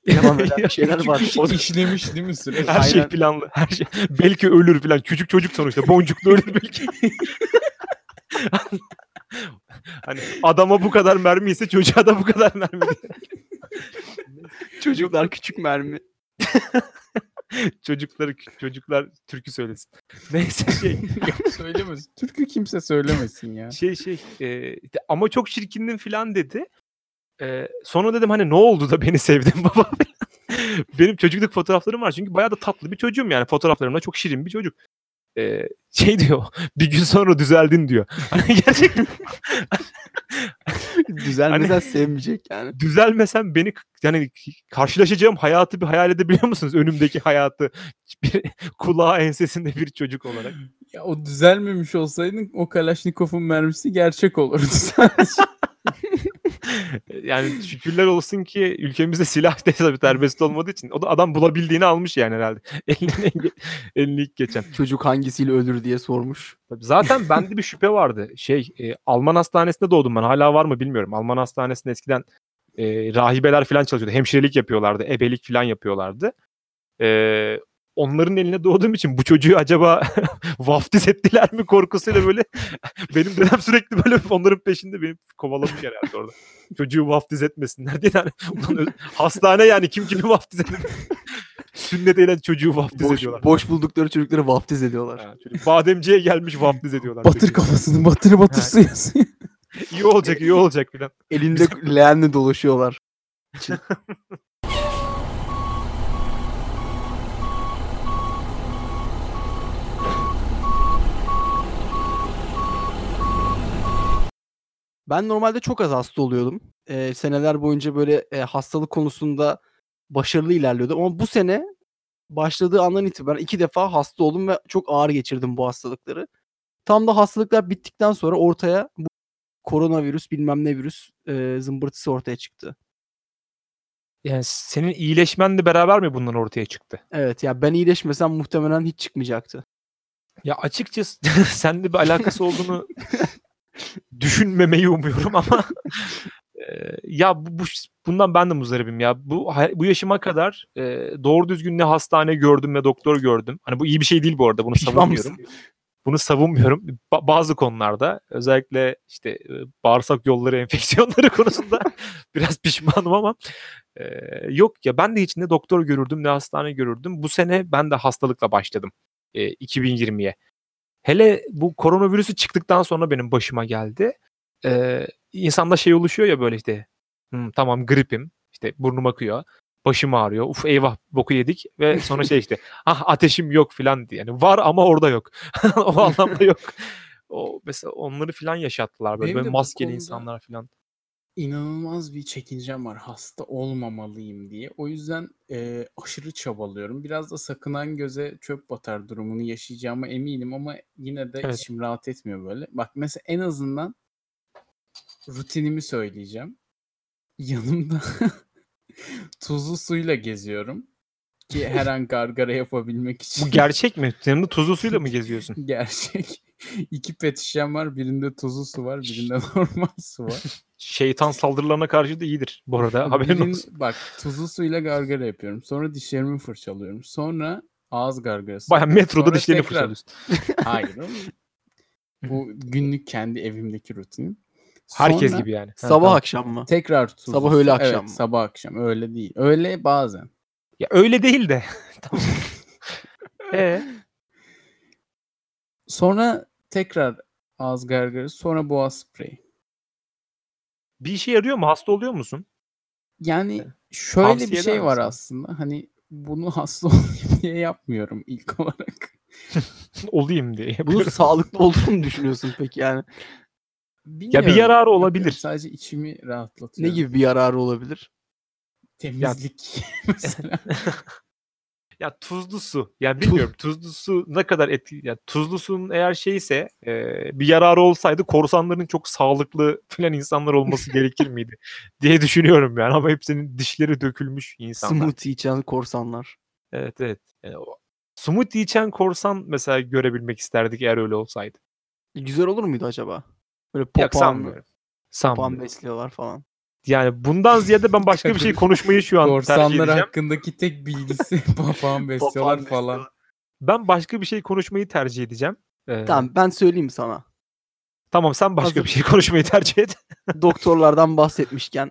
devam eden bir şeyler <laughs> var. O da- İşlemiş değil mi süreç? her şey planlı. Her şey. Belki ölür falan. Küçük çocuk sonuçta. Boncuklu ölür belki. hani adama bu kadar mermi ise çocuğa da bu kadar mermi. Çocuklar küçük mermi. <laughs> Çocukları çocuklar türkü söylesin. <laughs> Neyse şey Yok <laughs> söylemesin. Türkü kimse söylemesin ya. şey şey e, ama çok çirkindim falan dedi. E, sonra dedim hani ne oldu da beni sevdin baba. Benim çocukluk fotoğraflarım var çünkü bayağı da tatlı bir çocuğum yani fotoğraflarımda çok şirin bir çocuk. E, şey diyor bir gün sonra düzeldin diyor. Hani gerçekten <laughs> Düzelmesen sevmeyecek yani. düzelmesem beni yani karşılaşacağım hayatı bir hayal edebiliyor musunuz? Önümdeki hayatı <laughs> bir kulağı ensesinde bir çocuk olarak. Ya o düzelmemiş olsaydın o Kalaşnikov'un mermisi gerçek olurdu <laughs> sadece. <laughs> Yani şükürler olsun ki ülkemizde silah <laughs> da tabii serbest olmadığı için o da adam bulabildiğini almış yani herhalde. <laughs> Eline, eline ilk geçen. Çocuk hangisiyle ölür diye sormuş. Tabii Zaten bende bir şüphe vardı. Şey e, Alman hastanesinde doğdum ben. Hala var mı bilmiyorum. Alman hastanesinde eskiden e, rahibeler falan çalışıyordu. Hemşirelik yapıyorlardı. Ebelik falan yapıyorlardı. E, onların eline doğduğum için bu çocuğu acaba <laughs> vaftiz ettiler mi korkusuyla böyle <laughs> benim dedem sürekli böyle onların peşinde beni kovalamış herhalde orada. Çocuğu vaftiz etmesinler diye. Yani, <laughs> hastane yani kim kimi vaftiz ediyor. Sünnet eğlen çocuğu vaftiz Boş, ediyorlar. boş buldukları çocukları vaftiz ediyorlar. Ha, çocuk bademciye gelmiş vaftiz ediyorlar. batır çocuğu. kafasını batır batır suya suya. İyi olacak iyi olacak filan. Elinde leğenle dolaşıyorlar. Ben normalde çok az hasta oluyordum. Eee, seneler boyunca böyle e, hastalık konusunda başarılı ilerliyordum. Ama bu sene başladığı andan itibaren iki defa hasta oldum ve çok ağır geçirdim bu hastalıkları. Tam da hastalıklar bittikten sonra ortaya bu koronavirüs bilmem ne virüs eee, zımbırtısı ortaya çıktı. Yani senin iyileşmenle beraber mi bundan ortaya çıktı? Evet ya ben iyileşmesem muhtemelen hiç çıkmayacaktı. Ya açıkçası <laughs> seninle bir alakası olduğunu <laughs> düşünmemeyi umuyorum ama ya bu, bu bundan ben de muzdaribim ya. Bu bu yaşıma kadar eee, doğru düzgün ne hastane gördüm ne doktor gördüm. Hani bu iyi bir şey değil bu arada. Bunu savunmuyorum. Bunu savunmuyorum. Ba- bazı konularda özellikle işte e, bağırsak yolları <laughs> enfeksiyonları konusunda <laughs> biraz pişmanım ama e, yok ya ben de hiç ne doktor görürdüm ne hastane görürdüm. Bu sene ben de hastalıkla başladım e, 2020'ye. Hele bu koronavirüsü çıktıktan sonra benim başıma geldi. E, insanda şey oluşuyor ya böyle işte "Hmm, tamam gripim işte burnum akıyor. Başım ağrıyor. Uf eyvah boku yedik ve sonra şey işte <laughs> ah ateşim yok filan diye. Yani var ama orada yok. <laughs> o anlamda yok. <laughs> O mesela onları filan yaşattılar böyle, Benim böyle maskeli konuda- insanlar filan. İnanılmaz bir çekincem var hasta olmamalıyım diye. O yüzden eee, aşırı çabalıyorum. Biraz da sakınan göze çöp batar durumunu yaşayacağıma eminim ama yine de Evet. içim rahat etmiyor böyle. Bak mesela en azından rutinimi söyleyeceğim. Yanımda <laughs> tuzlu suyla geziyorum ki her an gargara yapabilmek için. Bu gerçek mi? Yanında tuzlu suyla mı <laughs> geziyorsun? Gerçek. İki pet şişem var. Birinde tuzlu su var. Birinde <laughs> normal su var. Şeytan saldırılarına karşı da iyidir bu arada. Haberin Birin- olsun. Bak tuzlu suyla gargara yapıyorum. Sonra dişlerimi fırçalıyorum. Sonra ağız gargarası. Baya metroda Sonra dişlerini tekrar- fırçalıyorsun. <laughs> Hayır oğlum. <laughs> Bu günlük kendi evimdeki rutinim. Herkes Sonra gibi yani. Ha, Sabah tamam. akşam mı? Tekrar tuzlu Sabah öğle Evet, akşam mı? sabah akşam. Öyle değil. Öyle bazen. Ya öyle değil de. tamam. Ee, Sonra tekrar ağız gargarası. Sonra boğaz spreyi. bir işe yarıyor mu? Hasta oluyor musun? Yani şöyle Tavsiye bir şey var misin? aslında. Hani bunu <laughs> hasta olayım diye yapmıyorum ilk <laughs> olarak. <laughs> Olayım diye. Yapıyorum. sağlıklı olduğunu düşünüyorsun peki yani. Ya bir yararı Bilmiyorum. olabilir. Sadece içimi rahatlatıyor. Ne gibi bir yararı olabilir? Temizlik mesela. Ya tuzlu su. Ya bilmiyorum tuzlu su ne kadar etki ya tuzlu suyun eğer şeyse e, bir yararı olsaydı korsanların çok sağlıklı filan insanlar olması <laughs> gerekir miydi diye düşünüyorum yani ama hepsinin dişleri dökülmüş insanlar. Smoothie içen korsanlar. Evet evet. Yani o- smoothie içen korsan mesela görebilmek isterdik eğer öyle olsaydı. Güzel olur muydu acaba? Böyle Yok papağan, sanmıyorum. Sanmıyorum. besliyorlar falan. Yani bundan ziyade ben başka bir şey konuşmayı şu an tercih Korsanlar edeceğim. hakkındaki tek bilgisi <laughs> papağan besliyorlar Papağan falan. Ben başka bir şey konuşmayı tercih edeceğim. Ee, Tamam ben söyleyeyim sana. Tamam sen başka Hazır. bir şey konuşmayı tercih et. <laughs> Doktorlardan bahsetmişken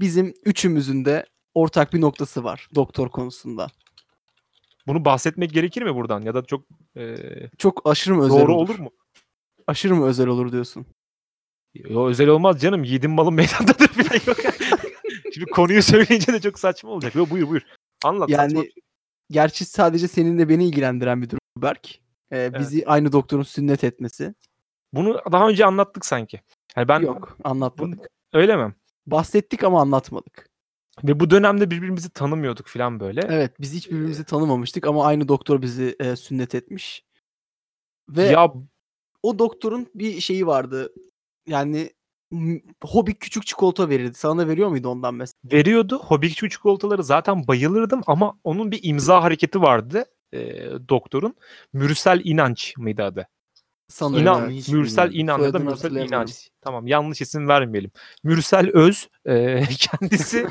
bizim üçümüzün de ortak bir noktası var doktor konusunda. Bunu bahsetmek gerekir mi buradan ya da çok e, Çok aşırı mı özel doğru olur? olur mu? Aşırı mı özel olur diyorsun? Yo, özel olmaz canım. Yiğidin malın meydandadır falan yok. <laughs> Şimdi konuyu söyleyince de çok saçma olacak. Yo, buyur buyur. Anlat. Yani saçma. gerçi sadece seninle beni ilgilendiren bir durum Berk. Ee, bizi aynı doktorun sünnet etmesi. Bunu daha önce anlattık sanki. Yani ben Yok anlatmadık. öyle mi? Bahsettik ama anlatmadık. Ve bu dönemde birbirimizi tanımıyorduk falan böyle. Evet biz hiç birbirimizi tanımamıştık ama aynı doktor bizi e, sünnet etmiş. Ve Ya o doktorun bir şeyi vardı. Yani hobi küçük çikolata verirdi. Sana da veriyor muydu ondan mesela? veriyordu. Hobi küçük çikolataları zaten bayılırdım ama onun bir imza hareketi vardı e, doktorun. Mürsel İnanç mıydı adı? Sanırım. İnan, yani, Mürsel bilmiyorum. İnan ya da Mürsel. İnanç. Tamam yanlış isim vermeyelim. Mürsel Öz e, <laughs> kendisi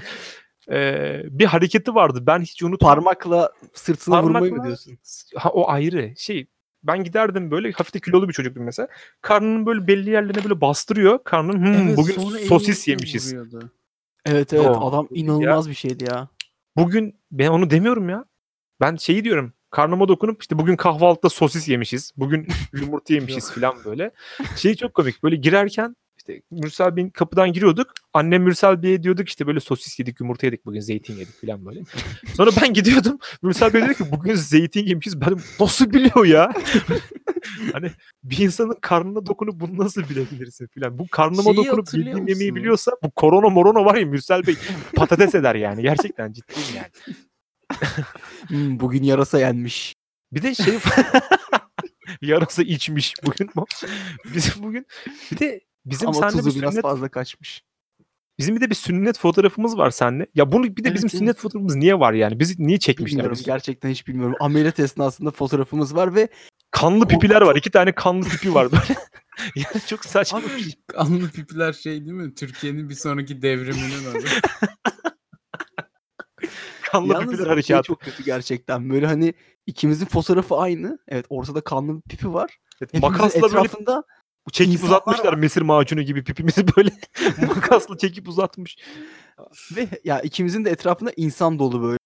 e, bir hareketi vardı. Ben hiç unutmam. Parmakla sırtına vurmayı mı Parmakla- diyorsun? Ha, o ayrı. Şey ben giderdim böyle hafif de kilolu bir çocuktum mesela. Karnının böyle belli yerlerine böyle bastırıyor. Karnın "Hmm, Evet, bugün sosis yemişiz. vuruyordu. Evet evet Yo. adam inanılmaz bir şeydi ya. Bugün ben onu demiyorum ya. Ben şeyi diyorum. Karnıma dokunup işte bugün kahvaltıda sosis yemişiz. Bugün yumurta yemişiz <laughs> falan böyle. Şey çok komik. Böyle girerken işte Mürsel Bey'in kapıdan giriyorduk. Annem Mürsel Bey'e diyorduk işte böyle sosis yedik, yumurta yedik bugün, zeytin yedik falan böyle. <laughs> Sonra ben gidiyordum. Mürsel Bey dedi ki bugün zeytin yemişiz. Ben nasıl biliyor ya? <laughs> hani bir insanın karnına dokunup bunu nasıl bilebilirsin falan. Bu karnıma Şeyi dokunup bildiğim yemeği biliyorsa bu korona morona var ya Mürsel Bey <laughs> patates eder yani. Gerçekten ciddiyim yani. Hmm, bugün yarasa yenmiş. Bir de şey yarası içmiş bugün mu? Bizim bugün bir de bizim ama bir tuzu biraz sünnet, fazla kaçmış. bizim bir de bir sünnet fotoğrafımız var seninle. Ya bunu bir de Evet, bizim evet. sünnet fotoğrafımız niye var yani? Bizi niye çekmişler? Bilmiyorum Biz? gerçekten hiç bilmiyorum. Ameliyat esnasında fotoğrafımız var ve Kanlı pipiler var. iki tane kanlı pipi var böyle. <laughs> <laughs> yani çok saçma. Abi kanlı pipiler şey değil mi? Türkiye'nin bir sonraki devriminin adı. <laughs> kanlı yalnız pipiler şey harekatı. çok kötü gerçekten. Böyle hani ikimizin fotoğrafı aynı. Evet ortada kanlı bir pipi var. Evet, Hepimizin makasla böyle etrafında çekip insanlar uzatmışlar. var. Mesir macunu gibi pipimizi böyle <laughs> makasla çekip uzatmış. ve ya ikimizin de etrafında insan dolu böyle.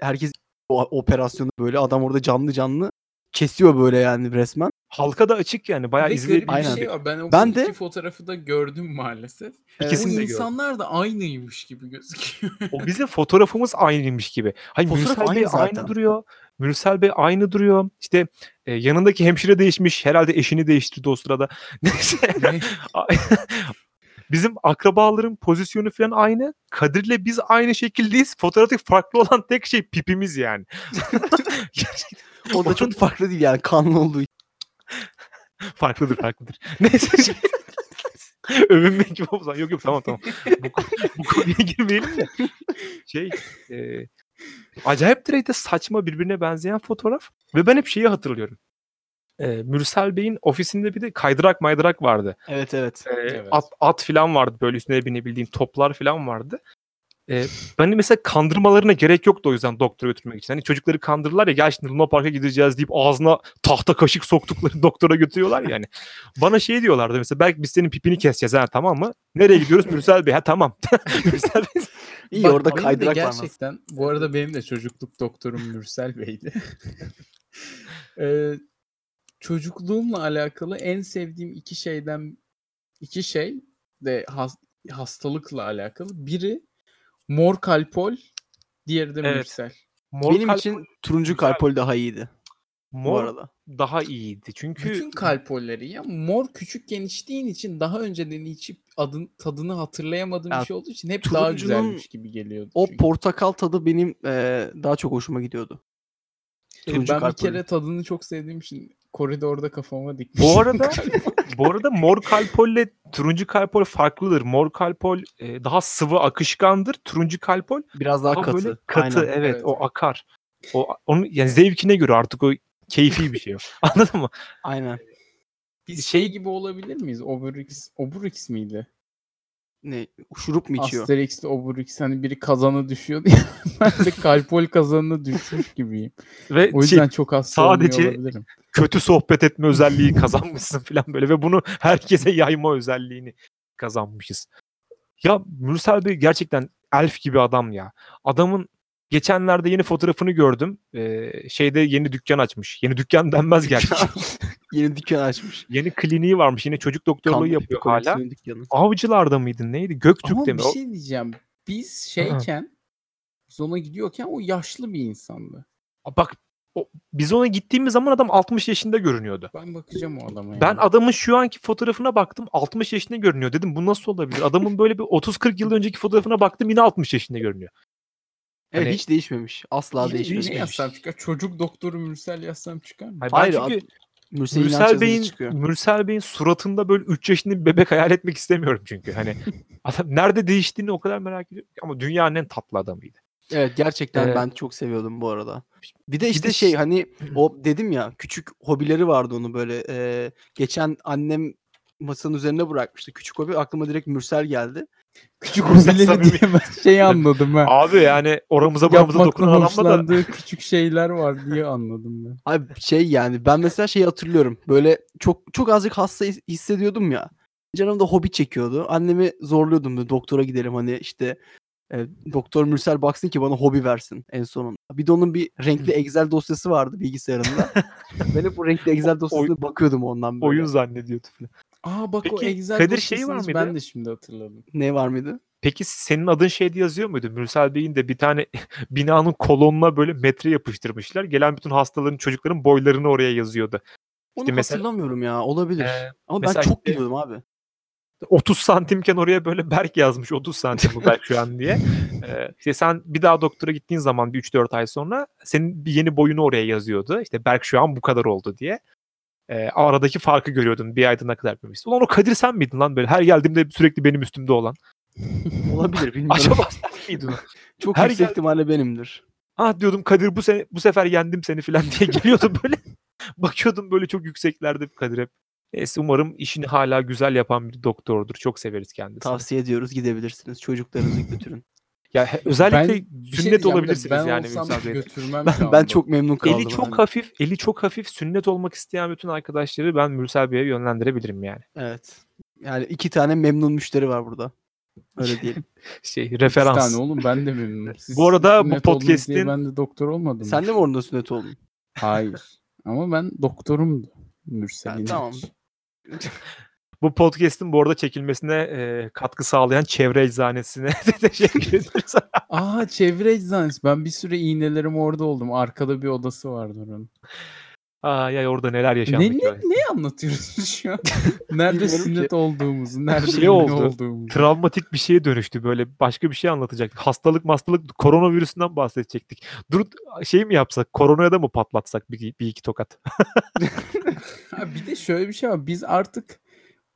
Herkes o operasyonu böyle adam orada canlı canlı kesiyor böyle yani resmen. Halka da açık yani. Bayağı bir Aynen. şey var. Ben o Ben iki de- fotoğrafı da gördüm maalesef. İkisini de gördüm. insanlar da aynıymış gibi gözüküyor. O bizim fotoğrafımız aynıymış gibi. Hayır Fotoğraf Bey aynı aynı zaten. duruyor. Mürsel Bey aynı duruyor. İşte e, yanındaki hemşire değişmiş. Herhalde eşini değiştirdi o sırada. <laughs> Neyse. Ne? bizim akrabaların pozisyonu falan aynı. Kadir'le biz aynı şekildeyiz. Fotoğraftaki farklı olan tek şey pipimiz yani. <laughs> O da çok farklı değil yani kanlı olduğu için. farklıdır farklıdır. Neyse. şey- <laughs> Övünmek gibi olsan. Yok yok tamam tamam. Bu, bu konuya girmeyelim de. Şey e, acayip derecede saçma birbirine benzeyen fotoğraf. Ve ben hep şeyi hatırlıyorum. E, Mürsel Bey'in ofisinde bir de kaydırak maydırak vardı. Evet evet. E, Evet. At, at falan vardı böyle üstüne binebildiğim toplar falan vardı. E, ben de mesela kandırmalarına gerek yoktu o yüzden doktora götürmek için. Hani çocukları kandırırlar ya gel şimdi Luna Park'a gideceğiz deyip ağzına tahta kaşık soktukları <laughs> doktora götürüyorlar yani. Bana şey diyorlardı mesela belki biz senin pipini keseceğiz ha tamam mı? Nereye gidiyoruz Mürsel Bey? Ha tamam. <laughs> Mürsel Bey. İyi Bak, orada kaydırak var. Gerçekten bu arada benim de çocukluk doktorum Mürsel Bey'di. <laughs> Ee, çocukluğumla alakalı en sevdiğim iki şeyden iki şey de has- hastalıkla alakalı. Biri mor kalpol, diğeri de Evet. Mürsel. Mor Benim kalp- için turuncu Güzel. kalpol daha iyiydi bu mor arada. daha iyiydi. Çünkü Bütün kalpolleri ya mor küçükken içtiğin için daha önceden içip adın tadını hatırlayamadığım Ya, bir şey olduğu için hep daha güzelmiş gibi geliyordu. O çünkü. portakal tadı benim eee, daha çok hoşuma gidiyordu. Turuncu ben bir kere tadını çok sevdiğim için koridorda kafama dikmiştim. Bu arada <laughs> bu arada mor kalpolle turuncu kalpol farklıdır. Mor kalpol e, daha sıvı akışkandır. Turuncu kalpol Biraz daha daha katı. böyle katı. Aynen. Evet, Evet. o akar. O onun yani zevkine göre artık o keyfi bir şey. <laughs> Anladın mı? Aynen. Biz şey gibi olabilir miyiz? Obelix, Obelix miydi? Ne şurup mu içiyor? Asterix'te Obelix hani biri kazana düşüyordu <laughs> ya. ben de kalpol kazanına düşmüş gibiyim. Ve O şey, yüzden çok hasta sadece- olabilirim. kötü sohbet etme özelliği kazanmışsın <laughs> falan böyle ve bunu herkese yayma özelliğini kazanmışız. Ya Mürsel Bey gerçekten elf gibi adam ya. Adamın geçenlerde yeni fotoğrafını gördüm. Ee, şeyde yeni dükkan açmış. Yeni dükkan denmez gerçi. <laughs> Yeni dükkan açmış. yeni kliniği varmış. Yine çocuk doktorluğu Kan yapıyor hala. dükkanı. Avcılarda mıydın neydi? Ama Göktürk'te mi? bir O- şey diyeceğim. Biz şeyken biz ona gidiyorken o yaşlı bir insandı. Bak o, biz ona gittiğimiz zaman adam 60 yaşında görünüyordu. Ben bakacağım o adama. Ben yani. adamın şu anki fotoğrafına baktım 60 yaşında görünüyor. Dedim bu nasıl olabilir? Adamın böyle bir 30-40 yıl önceki fotoğrafına baktım yine 60 yaşında görünüyor. Evet Hani- hiç değişmemiş. Asla Hiç değişmemiş. ne yazsam çıkar? Çocuk doktoru Mürsel yazsam çıkar mı? Hayır, Hayır, ben çünkü Mürsel, İnanç Mürsel Bey'in çıkıyor. Mürsel Bey'in suratında böyle 3 yaşında bir bebek hayal etmek istemiyorum çünkü. Hani <laughs> adam nerede değiştiğini o kadar merak ediyorum. ki. Ama dünyanın en tatlı adamıydı. Evet gerçekten Ee, ben çok seviyordum bu arada. Bir de bir işte de şey ş- hani <clears throat> o dedim ya küçük hobileri vardı onu böyle. e, geçen annem masanın üzerine bırakmıştı. Küçük hobi aklıma direkt Mürsel geldi. Küçük samimi. diye ben şey anladım ben. Abi yani oramıza buramıza dokunan adamla da küçük şeyler var diye anladım ben. <laughs> Abi şey yani ben mesela şeyi hatırlıyorum. Böyle çok çok azıcık hasta his- hissediyordum ya. Canım da hobi çekiyordu. Annemi zorluyordum böyle doktora gidelim hani işte e, doktor Mürsel baksın ki bana hobi versin en sonunda. Bir de onun bir renkli Excel dosyası vardı bilgisayarında. <laughs> ben hep bu renkli Excel dosyasına bakıyordum ondan böyle. oyun zannediyordu falan. Aa bak o Peki, Excel Kadir şey var dosyasını mıydı? Ben de şimdi hatırladım. Ne var mıydı? Peki senin adın şeyde yazıyor muydu? Mürsel Bey'in de bir tane <laughs> binanın kolonuna böyle metre yapıştırmışlar. Gelen bütün hastaların çocukların boylarını oraya yazıyordu. Onu İşte mesela- hatırlamıyorum ya. Olabilir. Ee, Ama ben mesela çok işte- gülüyordum abi. 30 santimken oraya böyle Berk yazmış 30 santim bu Berk şu an diye. <laughs> Ee, işte sen bir daha doktora gittiğin zaman bir 3-4 ay sonra senin bir yeni boyunu oraya yazıyordu. İşte Berk şu an bu kadar oldu diye. Ee, aradaki farkı görüyordun bir ayda ne kadar büyümüşsün. Ulan o Kadir sen miydin lan böyle her geldiğimde sürekli benim üstümde olan. <laughs> Olabilir bilmiyorum. Acaba sen <laughs> miydin çok her yüksek gel- ihtimalle benimdir. Ah diyordum Kadir bu sene bu sefer yendim seni falan diye <laughs> geliyordu böyle. Bakıyordum böyle çok yükseklerde Kadir hep. Neyse umarım işini hala güzel yapan bir doktordur. Çok severiz kendisini. Tavsiye ediyoruz gidebilirsiniz. Çocuklarınızı götürün. Ya he- özellikle Bir şey sünnet diyeceğim de olabilirsiniz ben yani olsam Bey. götürmem <laughs> Ben, şu ben anda. çok memnun kaldım. Eli çok hani. hafif, eli çok hafif sünnet olmak isteyen bütün arkadaşları ben Mürsel Bey'e yönlendirebilirim yani. Evet. Yani iki tane memnun müşteri var burada. Öyle <laughs> diyelim. Şey İki referans. tane oğlum ben de memnunum. <laughs> Siz Bu arada bu sünnet oldunuz diye podcast'in- Ben de doktor olmadım. Sen de mi orada sünnet oldun? Hayır. Ama ben doktorumdu. Mürsel Ha, İnanç. tamam. Bu podcast'in bu arada çekilmesine e, katkı sağlayan çevre eczanesine <laughs> de teşekkür <laughs> ederiz. Aa çevre eczanesi. Ben bir süre iğnelerim orada oldum. Arkada bir odası vardı oranın. Aa ya orada neler yaşandı Ne, ne, ne anlatıyoruz şu an? <laughs> Nerede sünnet olduğumuzu, nerede Şey oldu, olduğumuzu. Travmatik bir şeye dönüştü böyle başka bir şey anlatacaktık. Hastalık hastalık koronavirüsünden bahsedecektik. Dur şey mi yapsak koronaya da mı patlatsak bir, bir iki tokat? Bir de şöyle bir şey var. Biz artık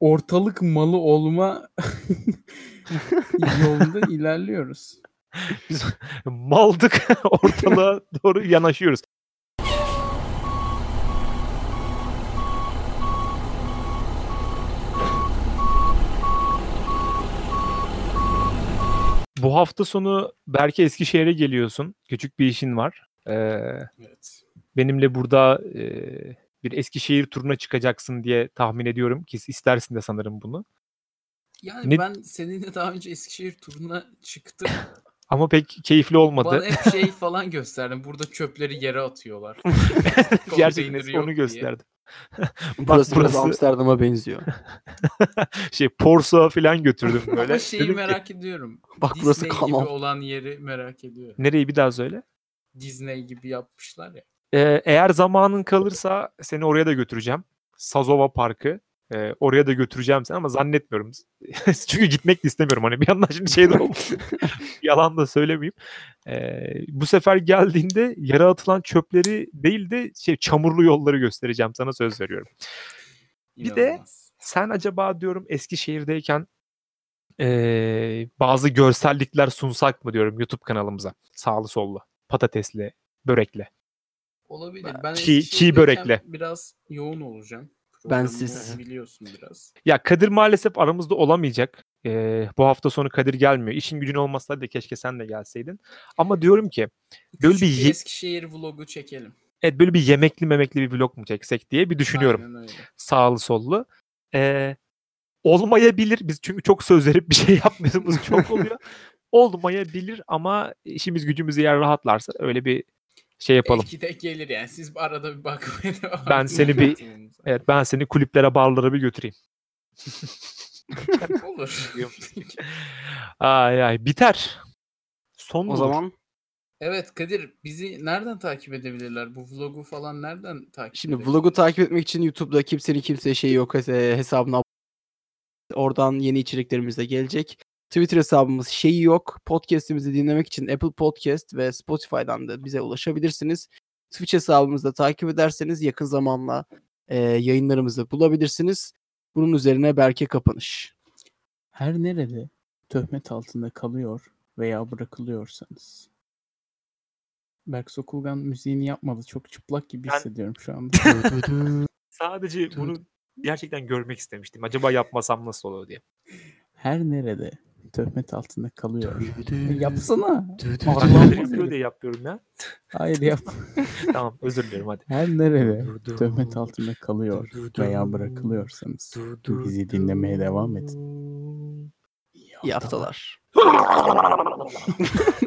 ortalık malı olma <laughs> yolunda ilerliyoruz. Biz maldık <laughs> ortalığa doğru yanaşıyoruz. Bu hafta sonu belki Eskişehir'e geliyorsun. Küçük bir işin var. Ee, Evet. benimle burada e, bir Eskişehir turuna çıkacaksın diye tahmin ediyorum ki istersin de sanırım bunu. Yani Ne- ben seninle daha önce Eskişehir turuna çıktım. <laughs> Ama pek keyifli olmadı. Bana hep şey <laughs> falan gösterdin. Burada çöpleri yere atıyorlar. <laughs> Gerçekten onu gösterdim. Burası, biraz burası- Amsterdam'a benziyor. şey Porso'ya falan götürdüm böyle. Ama şeyi Dedim ki, merak ediyorum. Bak burası Disney kanal. gibi olan yeri merak ediyorum. Nereyi bir daha söyle. Disney gibi yapmışlar ya. Ee, eğer zamanın kalırsa seni oraya da götüreceğim. Sazova Parkı. Ee, oraya da götüreceğim seni ama zannetmiyorum. <laughs> Çünkü gitmek de istemiyorum. Hani bir yandan şimdi şey de olmuş. <laughs> Yalan da söylemeyeyim. Ee, bu sefer geldiğinde yere atılan çöpleri değil de şey çamurlu yolları göstereceğim sana söz veriyorum. Bir de-. Sen acaba diyorum Eskişehir'deyken ee, bazı görsellikler sunsak mı diyorum YouTube kanalımıza. Sağlı sollu. Patatesli, börekli. Olabilir. Ben Çiğ- çiğ börekle. Biraz yoğun olacağım. Bensiz. Biliyorsun biraz. Ya Kadir maalesef aramızda olamayacak. Ee, bu hafta sonu Kadir gelmiyor. İşin gücün olmasa da keşke sen de gelseydin. Ama diyorum ki böyle Küçük bir ye- Eskişehir vlogu çekelim. evet böyle bir yemekli memekli bir vlog mu çeksek diye bir düşünüyorum. Sağlı sollu. Ee, olmayabilir. Biz çünkü çok söz verip bir şey <laughs> yapmadığımız çok oluyor. <laughs> olmayabilir ama işimiz gücümüz yer rahatlarsa öyle bir şey yapalım. Belki de gelir yani. Siz arada bir bakmaya devam Ben seni bir-. Evet ben seni kulüplere barlara bir götüreyim. <laughs> Olur. <laughs> Ay ay biter. Son O zaman evet Kadir bizi nereden takip edebilirler? Bu vlogu falan nereden takip Şimdi edebilirler? vlogu takip etmek için YouTube'da kimsenin kimseye şeyi yok hes- hesabına oradan yeni içeriklerimiz de gelecek. Twitter hesabımız şeyi yok. Podcast'imizi dinlemek için Apple Podcast ve Spotify'dan da bize ulaşabilirsiniz. Twitch hesabımızda takip ederseniz yakın zamanla e, yayınlarımızı bulabilirsiniz. Bunun üzerine Berke kapanış. Her nerede töhmet altında kalıyor veya bırakılıyorsanız. Berk Sokulgan müziğini yapmadı. Çok çıplak gibi Ben- hissediyorum şu anda. <laughs> Sadece bunu gerçekten görmek istemiştim. Acaba yapmasam nasıl olur diye. Her nerede töhmet altında kalıyor. Yapsana. Allah'ım yapıyor diye yapıyorum ya. Hayır yap. <laughs> tamam özür dilerim hadi. Her nerede töhmet altında kalıyor veya bırakılıyorsanız bizi dinlemeye devam edin. İyi haftalar. <laughs>